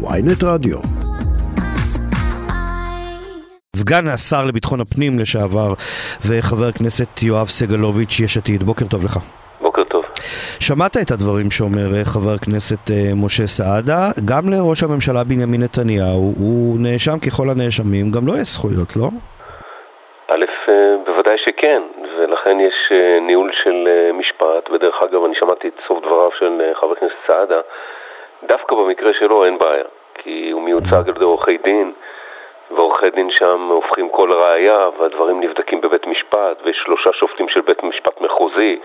ויינט רדיו. סגן השר לביטחון הפנים לשעבר וחבר הכנסת יואב סגלוביץ', יש עתיד, בוקר טוב לך. בוקר טוב. שמעת את הדברים שאומר אה, חבר הכנסת אה, משה סעדה, גם לראש הממשלה בנימין נתניהו, הוא נאשם ככל הנאשמים, גם לו לא יש זכויות, לא? א', אה, בוודאי שכן, ולכן יש ניהול של משפט, ודרך אגב אני שמעתי את סוף דבריו של חבר הכנסת סעדה, דווקא במקרה שלו אין בעיה, כי הוא מיוצג על ידי עורכי דין, ועורכי דין שם הופכים כל ראייה, והדברים נבדקים בבית משפט, ויש שלושה שופטים של בית משפט מחוזי,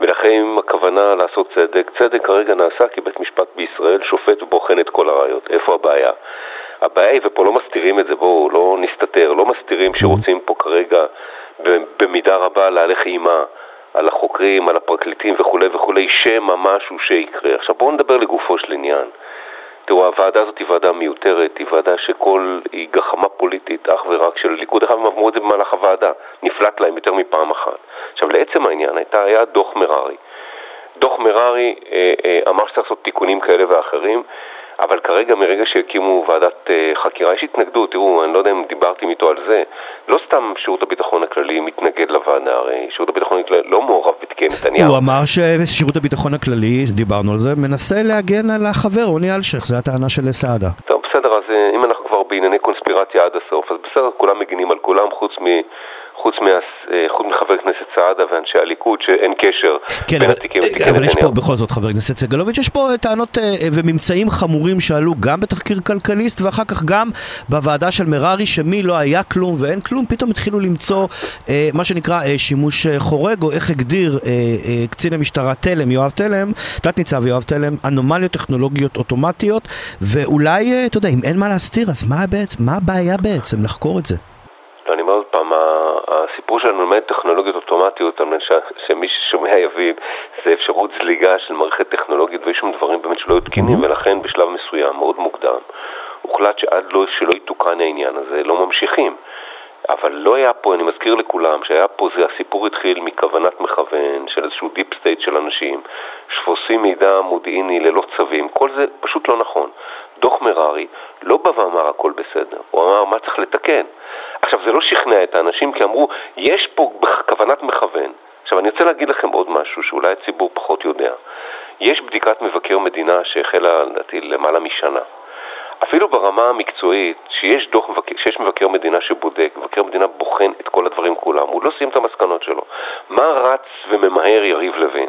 ולכן הכוונה לעשות צדק, צדק כרגע נעשה כי בית משפט בישראל שופט ובוחן את כל הראיות. איפה הבעיה? הבעיה היא, ופה לא מסתירים את זה, בואו לא נסתתר, לא מסתירים שרוצים פה כרגע במידה רבה להלך אימה. על החוקרים, על הפרקליטים וכולי וכולי, שמא משהו שיקרה. עכשיו בואו נדבר לגופו של עניין. תראו, הוועדה הזאת היא ועדה מיותרת, היא ועדה שכל, היא גחמה פוליטית אך ורק של הליכוד. איך הם אמרו את זה במהלך הוועדה, נפלט להם יותר מפעם אחת. עכשיו, לעצם העניין, הייתה, היה דוח מררי. דוח מררי אה, אה, אמר שצריך לעשות תיקונים כאלה ואחרים. אבל כרגע מרגע שהקימו ועדת uh, חקירה יש התנגדות, תראו, אני לא יודע אם דיברתם איתו על זה, לא סתם שירות הביטחון הכללי מתנגד לוועדה, הרי שירות הביטחון הכללי לא מעורב בתיקי נתניהו. הוא אמר ששירות הביטחון הכללי, דיברנו על זה, מנסה להגן על החבר רוני אלשיך, זו הטענה של סעדה. טוב, בסדר, אז אה, אם אנחנו כבר בענייני קונספירציה עד הסוף, אז בסדר, כולם מגינים על כולם חוץ מ... חוץ, מה, אה, חוץ מחבר הכנסת סעדה ואנשי הליכוד שאין קשר כן, בין התיקים לתיקי נתניהו. אבל יש פה בכל זאת חבר הכנסת סגלוביץ', יש פה טענות אה, וממצאים חמורים שעלו גם בתחקיר כלכליסט ואחר כך גם בוועדה של מררי שמי לא היה כלום ואין כלום, פתאום התחילו למצוא אה, מה שנקרא שימוש חורג או איך הגדיר קצין המשטרה תלם, יואב תלם, תת ניצב יואב תלם, אנומליות טכנולוגיות אוטומטיות ואולי, אתה יודע, אם אין מה להסתיר אז מה, בעצם, מה הבעיה בעצם לחקור את זה? אני אומר עוד פעם, הסיפור שלנו ללמד טכנולוגיות אוטומטיות, על מנת שמי ששומע יבין, זה אפשרות זליגה של מערכת טכנולוגית ויש שם דברים באמת שלא היו תקינים, mm-hmm. ולכן בשלב מסוים, מאוד מוקדם, הוחלט שעד לא, שלא יתוקן העניין הזה, לא ממשיכים. אבל לא היה פה, אני מזכיר לכולם, שהיה פה, זה הסיפור התחיל מכוונת מכוון של איזשהו deep state של אנשים, שתופסים מידע מודיעיני ללא צווים, כל זה פשוט לא נכון. דוח מררי לא בא ואמר הכל בסדר, הוא אמר מה צריך לתקן. עכשיו, זה לא שכנע את האנשים, כי אמרו, יש פה כוונת מכוון. עכשיו, אני רוצה להגיד לכם עוד משהו שאולי הציבור פחות יודע. יש בדיקת מבקר מדינה שהחלה, לדעתי, למעלה משנה. אפילו ברמה המקצועית, שיש דוח, שיש מבקר מדינה שבודק, מבקר מדינה בוחן את כל הדברים כולם, הוא לא סיים את המסקנות שלו. מה רץ וממהר יריב לוין?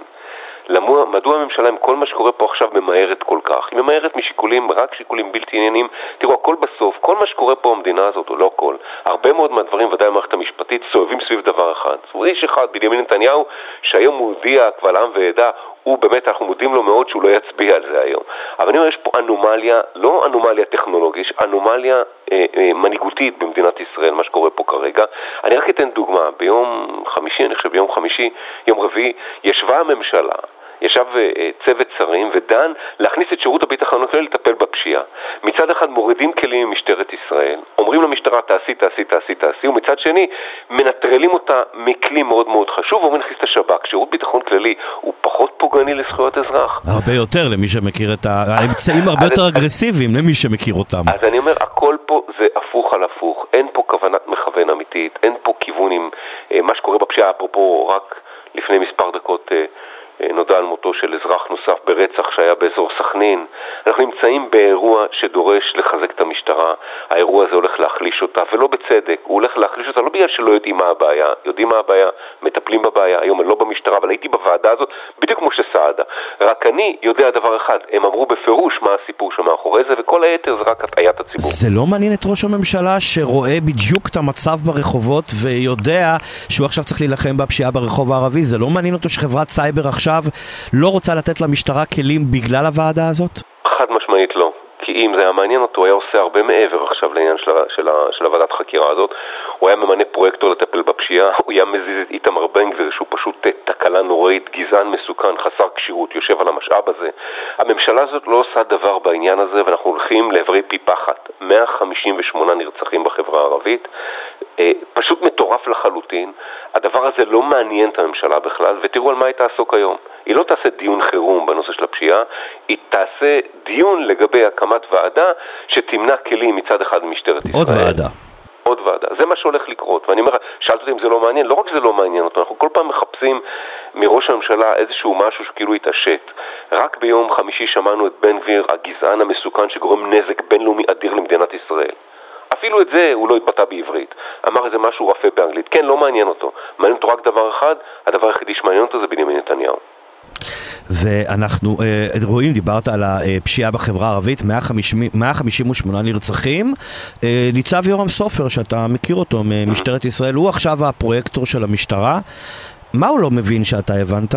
למוע, מדוע הממשלה עם כל מה שקורה פה עכשיו ממהרת כל כך? היא ממהרת משיקולים, רק שיקולים בלתי ענייניים. תראו, הכל בסוף, כל מה שקורה פה במדינה הזאת, או לא כל, הרבה מאוד מהדברים, ודאי במערכת המשפטית, סובבים סביב דבר אחד. אומרת, איש אחד, בנימין נתניהו, שהיום הוא הודיע קבל עם ועדה, הוא באמת, אנחנו מודים לו מאוד שהוא לא יצביע על זה היום. אבל אני אומר, יש פה אנומליה, לא אנומליה טכנולוגית, אנומליה אה, אה, מנהיגותית במדינת ישראל, מה שקורה פה כרגע. אני רק אתן דוגמה, ביום חמישי, אני חושב ביום חמישי, יום רביעי, ישבה הממשלה ישב אה, צוות שרים ודן להכניס את שירות הביטחון הכללי לטפל בפשיעה. מצד אחד מורידים כלים ממשטרת ישראל, אומרים למשטרה תעשי, תעשי, תעשי, תעשי, ומצד שני מנטרלים אותה מכלי מאוד מאוד חשוב ואומרים להכניס את השב"כ. שירות ביטחון כללי הוא פחות פוגעני לזכויות אזרח. הרבה יותר למי שמכיר את האמצעים הרבה יותר אגרסיביים למי שמכיר אותם. אז אני אומר, הכל פה זה הפוך על הפוך. אין פה כוונת מכוון אמיתית, אין פה כיוון עם אה, מה שקורה בפשיעה, אפרופו רק לפני מספר דקות אה, אה, נודע על מותו של אזרח נוסף ברצח שהיה באזור סכנין. אנחנו נמצאים באירוע שדורש לחזק את המשטרה. האירוע הזה הולך להחליש אותה, ולא בצדק. הוא הולך להחליש אותה לא בגלל שלא יודעים מה הבעיה, יודעים מה הבעיה, מטפלים בבעיה. היום אני לא במשטרה, אבל הייתי בוועדה הזאת בדיוק כמו שסעדה. רק אני יודע דבר אחד, הם אמרו בפירוש מה הסיפור שמאחורי זה, וכל היתר זה רק הטעיית הציבור. זה לא מעניין את ראש הממשלה שרואה בדיוק את המצב ברחובות ויודע שהוא עכשיו צריך להילחם בפשיעה ברחוב הערבי? זה לא מעניין אותו שחברת סייבר עכשיו עכשיו לא רוצה לתת למשטרה כלים בגלל הוועדה הזאת? חד משמעית לא. כי אם זה היה מעניין אותו, הוא היה עושה הרבה מעבר עכשיו לעניין של, של, של הוועדת חקירה הזאת. הוא היה ממנה פרויקטור לטפל בפשיעה, הוא היה מזיז את איתמר בן גביר, שהוא פשוט תקלה נוראית, גזען מסוכן, חסר כשירות, יושב על המשאב הזה. הממשלה הזאת לא עושה דבר בעניין הזה, ואנחנו הולכים לעברי פי פחת. 158 נרצחים בחברה הערבית, אה, פשוט מטורף לחלוטין. הדבר הזה לא מעניין את הממשלה בכלל, ותראו על מה היא תעסוק היום. היא לא תעשה דיון חירום בנושא של הפשיעה, היא תעשה דיון לגבי הקמת ועדה שתמנע כלים מצד אחד ממשטרת ישראל. עוד ועדה. עוד ועדה. זה מה שהולך לקרות. ואני אומר שאלת אותי אם זה לא מעניין, לא רק שזה לא מעניין אותו, אנחנו כל פעם מחפשים מראש הממשלה איזשהו משהו שכאילו יתעשת. רק ביום חמישי שמענו את בן גביר, הגזען המסוכן שגורם נזק בינלאומי אדיר למדינת ישראל. אפילו את זה הוא לא התבטא בעברית. אמר איזה משהו רפה באנגלית. כן, לא מעניין אותו. מעניין אותו רק דבר אחד, הדבר היחידי שמעניין אותו זה בנימין נתניהו. ואנחנו אה, רואים, דיברת על הפשיעה בחברה הערבית, 150, 158 נרצחים. אה, ניצב יורם סופר, שאתה מכיר אותו ממשטרת ישראל, הוא עכשיו הפרויקטור של המשטרה. מה הוא לא מבין שאתה הבנת?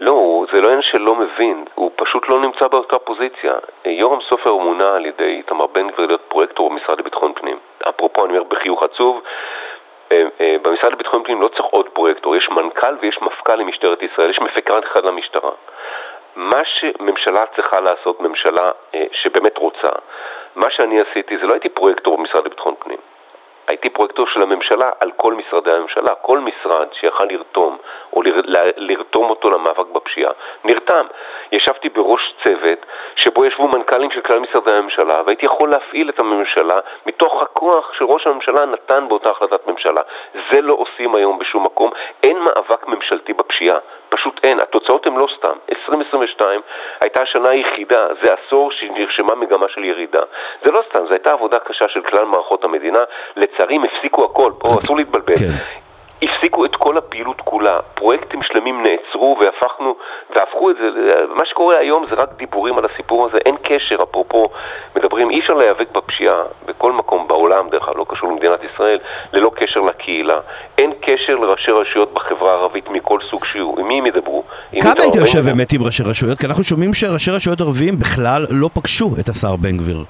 לא, זה לא עניין שלא מבין, הוא פשוט לא נמצא באותה פוזיציה. יורם סופר מונה על ידי איתמר בן גביר להיות פרויקטור במשרד לביטחון פנים. אפרופו, אני אומר בחיוך עצוב, אה, אה, במשרד לביטחון פנים לא צריך עוד פרויקטור, יש מנכ"ל ויש מפכ"ל למשטרת ישראל, יש מפקד אחד למשטרה. מה שממשלה צריכה לעשות, ממשלה אה, שבאמת רוצה, מה שאני עשיתי זה לא הייתי פרויקטור במשרד לביטחון פנים. הייתי פרויקטור של הממשלה על כל משרדי הממשלה. כל משרד שיכל לרתום, או לר, לרתום אותו למאבק בפשיעה, נרתם. ישבתי בראש צוות שבו ישבו מנכ"לים של כלל משרדי הממשלה, והייתי יכול להפעיל את הממשלה מתוך הכוח שראש הממשלה נתן באותה החלטת ממשלה. זה לא עושים היום בשום מקום. אין מאבק ממשלתי בפשיעה. פשוט אין. התוצאות הן לא סתם. 2022 הייתה השנה היחידה, זה עשור שנרשמה מגמה של ירידה. זה לא סתם, זו הייתה עבודה קשה של כלל מערכות המדינה. לצערי הם הפסיקו הכל, פה אסור להתבלבל. כן. הפסיקו את כל הפעילות כולה, פרויקטים שלמים נעצרו והפכנו, והפכו את זה, מה שקורה היום זה רק דיבורים על הסיפור הזה, אין קשר, אפרופו, מדברים, אי אפשר להיאבק בפשיעה בכל מקום בעולם, דרך אגב, לא קשור למדינת ישראל, ללא קשר לקהילה. אין קשר לראשי רשויות בחברה הערבית מכל סוג שיהיו, עם מי הם ידברו? כמה היית יושב באמת עם ראשי רשויות? כי אנחנו שומעים שראשי רשויות ערביים בכלל לא פגשו את השר בן גביר.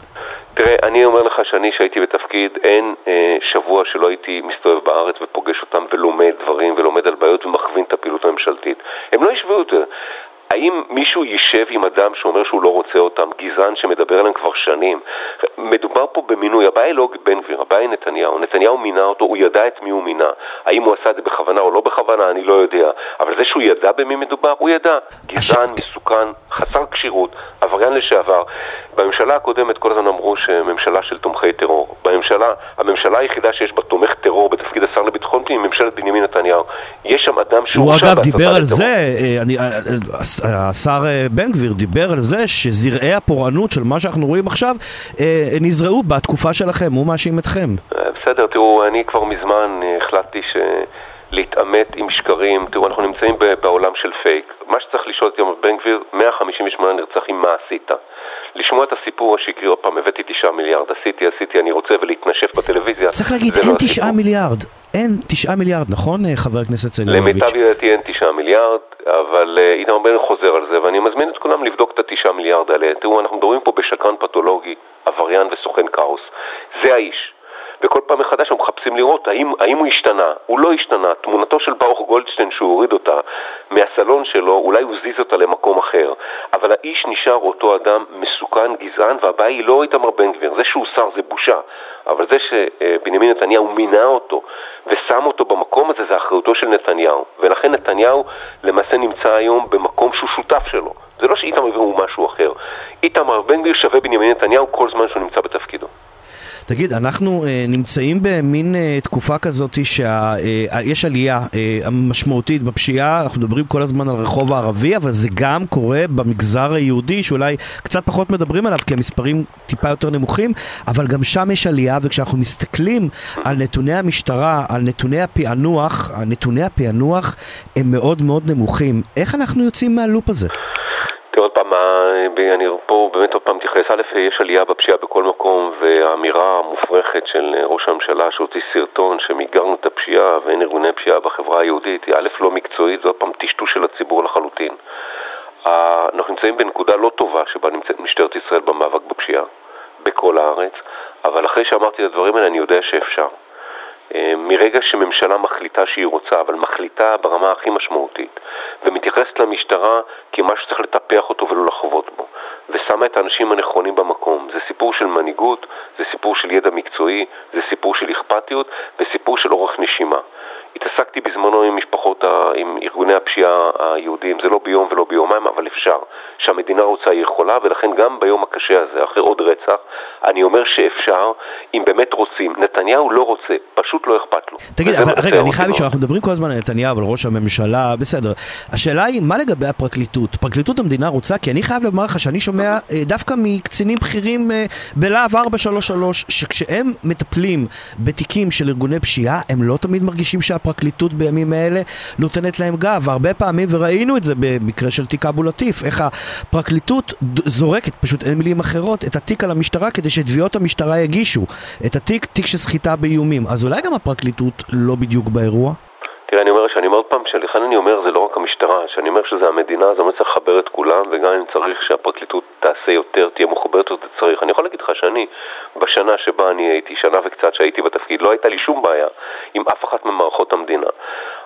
תראה, אני אומר לך שאני, שהייתי בתפקיד, אין אה, שבוע שלא הייתי מסתובב בארץ ופוגש אותם ולומד דברים ולומד על בעיות ומכווין את הפעילות הממשלתית. הם לא ישבו יותר. האם מישהו יישב עם אדם שאומר שהוא לא רוצה אותם, גזען שמדבר עליהם כבר שנים? מדובר פה במינוי, הבעיה היא לא בן גביר, הבעיה היא נתניהו. נתניהו מינה אותו, הוא ידע את מי הוא מינה. האם הוא עשה את זה בכוונה או לא בכוונה, אני לא יודע. אבל זה שהוא ידע במי מדובר, הוא ידע. גזען, מסוכן, חסר כשירות, עבריין לשעבר. בממשלה הקודמת כל הזמן אמרו שממשלה של תומכי טרור. בממשלה, הממשלה היחידה שיש בה תומך טרור בתפקיד השר לביטחון פנים היא ממשלת בנימין נתניהו. יש שם אדם שהוא... הוא אגב דיבר על זה, אה, אני, אה, אה, השר בן גביר דיבר על זה שזרעי הפורענות של מה שאנחנו רואים עכשיו נזרעו בתקופה שלכם, הוא מאשים אתכם. בסדר, תראו, אני כבר מזמן החלטתי ש... להתעמת עם שקרים. תראו, אנחנו נמצאים בעולם של פייק. מה שצריך לשאול את יום בן גביר, 158 נרצחים, מה עשית? לשמוע את הסיפור השקרי, עוד פעם, הבאתי תשעה מיליארד, עשיתי, עשיתי, אני רוצה, ולהתנשף בטלוויזיה. צריך להגיד, אין לא תשעה לא מיליארד. אין תשעה מיליארד, נכון, אה, חבר הכנסת סגלוביץ'? למיטב ידעתי אין תשעה מיליארד, אבל איתמר בן חוזר על זה, ואני מזמין את כולם לבדוק את התשעה מיליארד האלה. תראו, אנחנו מדברים פה בשקרן פתולוגי, עבריין וסוכן כאוס. זה האיש. וכל פעם מחדש אנחנו מחפשים לראות האם, האם הוא השתנה. הוא לא השתנה. תמונתו של ברוך גולדשטיין שהוא הוריד אותה מהסלון שלו, אולי הוא זיז אותה למקום אחר. אבל האיש נשאר אותו אדם מסוכן, גזען, והבעיה היא לא איתמר בן גביר. זה שהוא שר זה בושה. אבל זה שבנימין נתניהו מינה אותו ושם אותו במקום הזה זה אחריותו של נתניהו. ולכן נתניהו למעשה נמצא היום במקום שהוא שותף שלו. זה לא שאיתמר בן גביר הוא משהו אחר. איתמר בן גביר שווה בנימין נתניהו כל זמן שהוא נמצא בתפקידו. תגיד, אנחנו אה, נמצאים במין אה, תקופה כזאת שיש אה, עלייה אה, משמעותית בפשיעה, אנחנו מדברים כל הזמן על הרחוב הערבי, אבל זה גם קורה במגזר היהודי, שאולי קצת פחות מדברים עליו, כי המספרים טיפה יותר נמוכים, אבל גם שם יש עלייה, וכשאנחנו מסתכלים על נתוני המשטרה, על נתוני הפענוח, נתוני הפענוח הם מאוד מאוד נמוכים. איך אנחנו יוצאים מהלופ הזה? אני פה באמת עוד פעם מתייחס, א', יש עלייה בפשיעה בכל מקום, והאמירה המופרכת של ראש הממשלה שהוציא סרטון שמיגרנו את הפשיעה ואין ארגוני פשיעה בחברה היהודית, היא א', לא מקצועית, זה עוד פעם טשטוש של הציבור לחלוטין. אנחנו נמצאים בנקודה לא טובה שבה נמצאת משטרת ישראל במאבק בפשיעה, בכל הארץ, אבל אחרי שאמרתי את הדברים האלה אני יודע שאפשר. אה, מרגע שממשלה מחליטה שהיא רוצה, אבל מחליטה ברמה הכי משמעותית, ומתייחסת למשטרה כמשהו שצריך לטפח אותו ולא לחוות בו, ושמה את האנשים הנכונים במקום. זה סיפור של מנהיגות, זה סיפור של ידע מקצועי, זה סיפור של אכפתיות וסיפור של אורך נשימה. התעסקתי בזמנו עם משפחות, עם ארגוני הפשיעה היהודיים, זה לא ביום ולא ביומיים, אבל אפשר. שהמדינה רוצה היא יכולה, ולכן גם ביום הקשה הזה, אחרי עוד רצח, אני אומר שאפשר, אם באמת רוצים. נתניהו לא רוצה, פשוט לא אכפת לו. תגיד, אבל רגע, אני חייב לשאול, אנחנו מדברים כל הזמן על נתניהו, על ראש הממשלה, בסדר. השאלה היא, מה לגבי הפרקליטות? פרקליטות המדינה רוצה? כי אני חייב לומר לך שאני שומע אה, דווקא מקצינים בכירים אה, בלהב 433, שכשהם מטפלים בתיקים של ארגוני פשיעה, הם לא תמיד מרגישים שהפרקליטות בימים האלה נותנת להם גב. הרבה פעמים, וראינו את זה במקרה של תיק אבו לטיף, איך הפרקליטות זורקת, פשוט אין מילים אחרות, את התיק על המשטרה כדי שתביעות המשטרה יגישו את התיק, תיק של סחיטה באיומים. אז אולי גם הפרקליטות לא בדיוק באירוע? תראה, אני אומר שאני אומר עוד פעם, לכן אני אומר זה לא רק המשטרה, שאני אומר שזה המדינה, זה אומר צריך לחבר את כולם, וגם אם צריך שהפרקליטות תעשה יותר, תהיה מחוברת יותר, צריך. אני יכול להגיד לך שאני, בשנה שבה אני הייתי, שנה וקצת שהייתי בתפקיד, לא הייתה לי שום בעיה עם אף אחת ממערכות המדינה.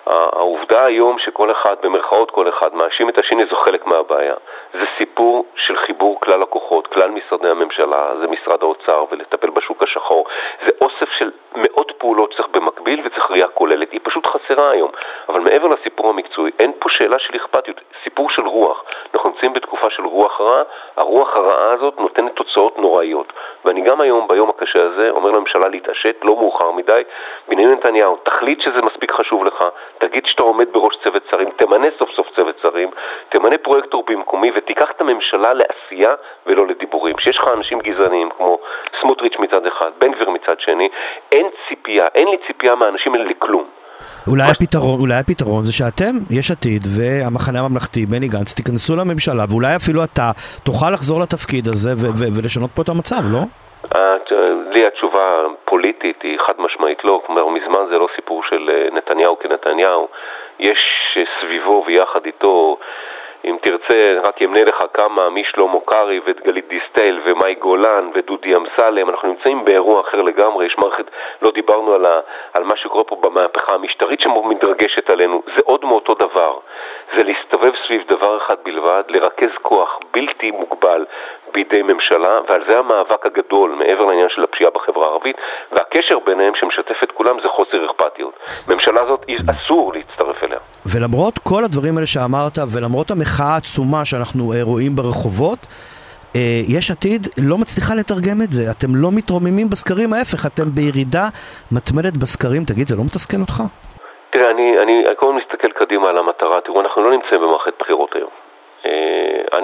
העובדה היום שכל אחד, במרכאות כל אחד, מאשים את השני זו חלק מהבעיה. זה סיפור של חיבור כלל הכוחות, כלל משרדי הממשלה, זה משרד האוצר ולטפל בשוק השחור. זה אוסף של מאות פעולות שצריך במקביל וצריך ראייה כוללת. היא פשוט חסרה היום. אבל מעבר לסיפור המקצועי, אין פה שאלה של אכפתיות, סיפור של רוח. אנחנו נמצאים בתקופה של רוח רעה, הרוח הרעה הזאת נותנת תוצאות נוראיות. ואני גם היום, ביום הקשה הזה, אומר לממשלה להתעשת, לא מאוחר מדי. בנימין נתניהו, תחליט שזה מספיק חשוב לך, תגיד שאתה עומד בראש צוות שרים, תמנה סוף סוף צוות שרים, תמנה פרויקטור במקומי ותיקח את הממשלה לעשייה ולא לדיבורים. כשיש לך אנשים גזעניים כמו סמוטריץ' מצד אחד, בן גביר מצד שני, אין ציפייה, אין לי ציפייה מהאנשים האלה לכלום. אולי הפתרון, אולי הפתרון זה שאתם, יש עתיד והמחנה הממלכתי, בני גנץ, תיכנסו לממשלה ואולי אפילו אתה תוכל לחזור לתפקיד הזה ולשנות פה את המצב, לא? לי התשובה פוליטית היא חד משמעית לא, כלומר מזמן זה לא סיפור של אה, נתניהו כנתניהו, יש אה, סביבו ויחד איתו אם תרצה, רק אמנה לך כמה משלמה קרעי וגלית דיסטל ומאי גולן ודודי אמסלם, אנחנו נמצאים באירוע אחר לגמרי, יש מערכת, לא דיברנו על, ה, על מה שקורה פה במהפכה המשטרית שמתרגשת עלינו, זה עוד מאותו דבר, זה להסתובב סביב דבר אחד בלבד, לרכז כוח בלתי מוגבל בידי ממשלה, ועל זה המאבק הגדול מעבר לעניין של הפשיעה בחברה הערבית, והקשר ביניהם שמשתף את כולם זה חוסר אכפתיות. ממשלה הזאת אסור להצטרף אליה. ולמרות כל הדברים האלה שאמרת, ולמרות המחאה העצומה שאנחנו אה, רואים ברחובות, אה, יש עתיד לא מצליחה לתרגם את זה, אתם לא מתרוממים בסקרים, ההפך, אתם בירידה מתמדת בסקרים, תגיד, זה לא מתסכל אותך? תראה, אני, אני כל הזמן מסתכל קדימה על המטרה, תראו, אנחנו לא נמצאים במערכת בחירות היום.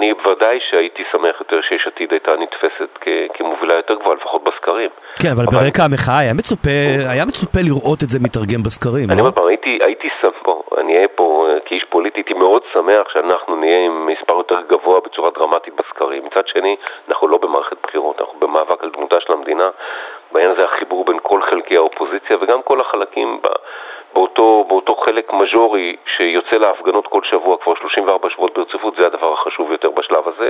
אני בוודאי שהייתי שמח יותר שיש עתיד הייתה נתפסת כמובילה יותר גבוהה, לפחות בסקרים. כן, אבל, אבל... ברקע המחאה היה מצופה, היה מצופה לראות את זה מתרגם בסקרים, אני לא? פעם, הייתי, הייתי שם פה, אני אהיה פה אה, כאיש פוליטי, הייתי מאוד שמח שאנחנו נהיה עם מספר יותר גבוה בצורה דרמטית בסקרים. מצד שני, אנחנו לא במערכת בחירות, אנחנו במאבק על דמותה של המדינה. בעניין הזה החיבור בין כל חלקי האופוזיציה וגם כל החלקים ב... באותו, באותו חלק מז'ורי שיוצא להפגנות כל שבוע כבר 34 שבועות ברציפות, זה הדבר החשוב יותר בשלב הזה.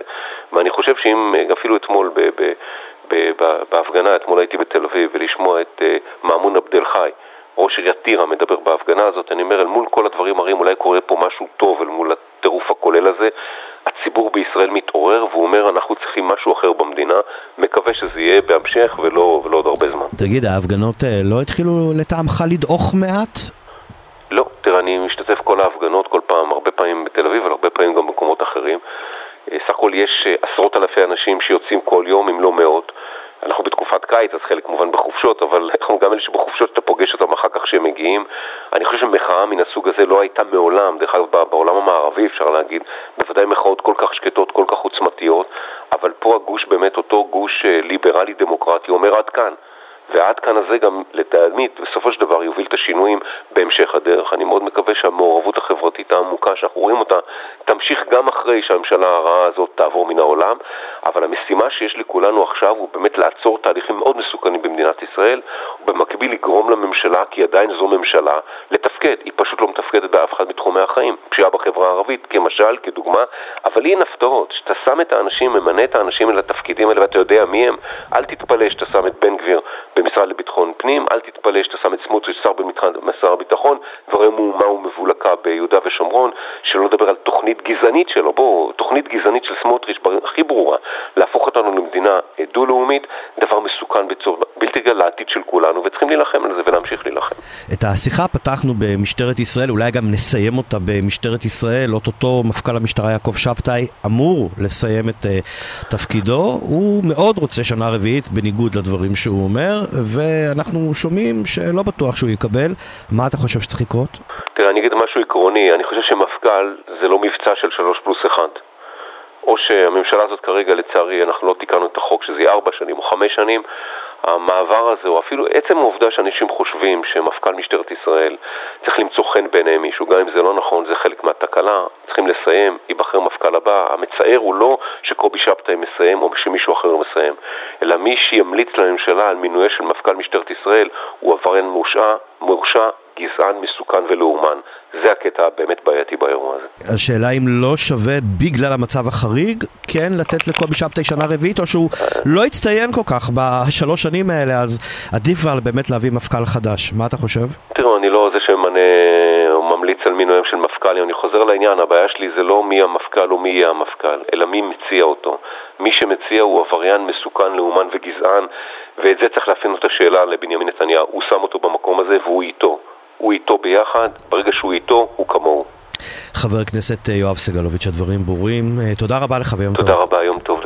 חושב שאם אפילו אתמול ב, ב, ב, ב, בהפגנה, אתמול הייתי בתל אביב, ולשמוע את uh, מאמון עבד אל חי, ראש עיריית טירה מדבר בהפגנה הזאת, אני אומר, אל מול כל הדברים הרעים אולי קורה פה משהו טוב, אל מול הטירוף הכולל הזה. הציבור בישראל מתעורר והוא אומר, אנחנו צריכים משהו אחר במדינה, מקווה שזה יהיה בהמשך ולא, ולא עוד הרבה זמן. תגיד, ההפגנות אה, לא התחילו לטעמך לדעוך מעט? לא, תראה, אני משתתף כל ההפגנות, כל פעם, הרבה פעמים בתל אביב, אבל הרבה פעמים גם במקומות אחרים. אה, סך הכל יש אה, עשרות אלפי אנשים שיוצאים כל יום, אם לא מאות. אנחנו בתקופת קיץ, אז חלק כמובן בחופשות, אבל גם אלה שבחופשות שאתה פוגש אותם אחר כך כשהם מגיעים. אני חושב שמחאה מן הסוג הזה לא הייתה מעולם, דרך אגב בעולם המערבי אפשר להגיד, בוודאי מחאות כל כך שקטות, כל כך עוצמתיות, אבל פה הגוש באמת אותו גוש אה, ליברלי דמוקרטי אומר עד כאן. ועד כאן הזה גם לטעמי בסופו של דבר יוביל את השינויים בהמשך הדרך. אני מאוד מקווה שהמעורבות החברתית העמוקה שאנחנו רואים אותה תמשיך גם אחרי שהממשלה הרעה הזאת תעבור מן העולם, אבל המשימה שיש לכולנו עכשיו הוא באמת לעצור תהליכים מאוד מסוכנים במדינת ישראל, ובמקביל לגרום לממשלה, כי עדיין זו ממשלה, לתפקד. היא פשוט לא מתפקדת באף אחד מתחומי החיים. פשיעה בחברה הערבית, כמשל, כדוגמה, אבל היא אין הפתעות. שאתה שם את האנשים, ממנה את האנשים אל התפקידים האלה ואתה יודע מי הם, אל תתפלא שאתה שם את בן גביר במשרד לביטחון פנים, אל תתפלא שאתה שם את סמוטריץ' שר במשרד הביטחון, ורואה מהומה ומבולקה ביהודה ושומרון, שלא לדבר על תוכנית גזענית שלו, בואו, תוכנית גזענית של סמוטריץ' הכי ברורה, להפוך אותנו למדינה דו-לאומית, דבר מסוכן בצורה בלתי גל לעתיד של כולנו, וצריכים להילחם על זה ולהמשיך להילחם. את השיחה פתחנו במשטרת ישראל, אולי גם נסיים אותה במשטרת ישראל, אוטוטו מפכ"ל המשטרה יעקב שבתאי אמור לסיים את uh, תפקידו, הוא מאוד רוצה שנה רביעית, בניגוד לדברים שהוא אומר, ואנחנו שומעים שלא בטוח שהוא יקבל. מה אתה חושב שצריך לקרות? תראה, אני אגיד משהו עקרוני, אני חושב שמפכ"ל זה לא מבצע של שלוש פלוס אחד. או שהממשלה הזאת כרגע, לצערי, אנחנו לא תיקנו את החוק שזה יהיה ארבע שנים או חמש שנים, המעבר הזה, או אפילו עצם העובדה שאנשים חושבים שמפכ"ל משטרת ישראל צריך למצוא חן בעיני מישהו, גם אם זה לא נכון, זה חלק מהתקלה, צריכים לסיים, ייבחר מפכ"ל הבא. המצער הוא לא שקובי שבתאי מסיים או שמישהו אחר מסיים, אלא מי שימליץ לממשלה על מינויו של מפכ"ל משטרת ישראל הוא עבריין מורשע, מורשע גזען, מסוכן ולאומן. זה הקטע הבאמת בעייתי באירוע הזה. השאלה אם לא שווה בגלל המצב החריג, כן לתת לקובי שבתאי שנה רביעית, או שהוא לא הצטיין כל כך בשלוש שנים האלה, אז עדיף כבר באמת להביא מפכ"ל חדש. מה אתה חושב? תראו, אני לא זה שממנה ממליץ על מינויים של מפכ"לים, אני חוזר לעניין, הבעיה שלי זה לא מי המפכ"ל או מי יהיה המפכ"ל, אלא מי מציע אותו. מי שמציע הוא עבריין מסוכן, לאומן וגזען, ואת זה צריך להפעיל את השאלה לבנימין נתניהו. הוא שם אותו במקום הזה והוא איתו. הוא איתו ביחד, ברגע שהוא איתו, הוא כמוהו. חבר הכנסת יואב סגלוביץ', הדברים ברורים. תודה רבה לך ויום טוב. תודה רבה, יום טוב.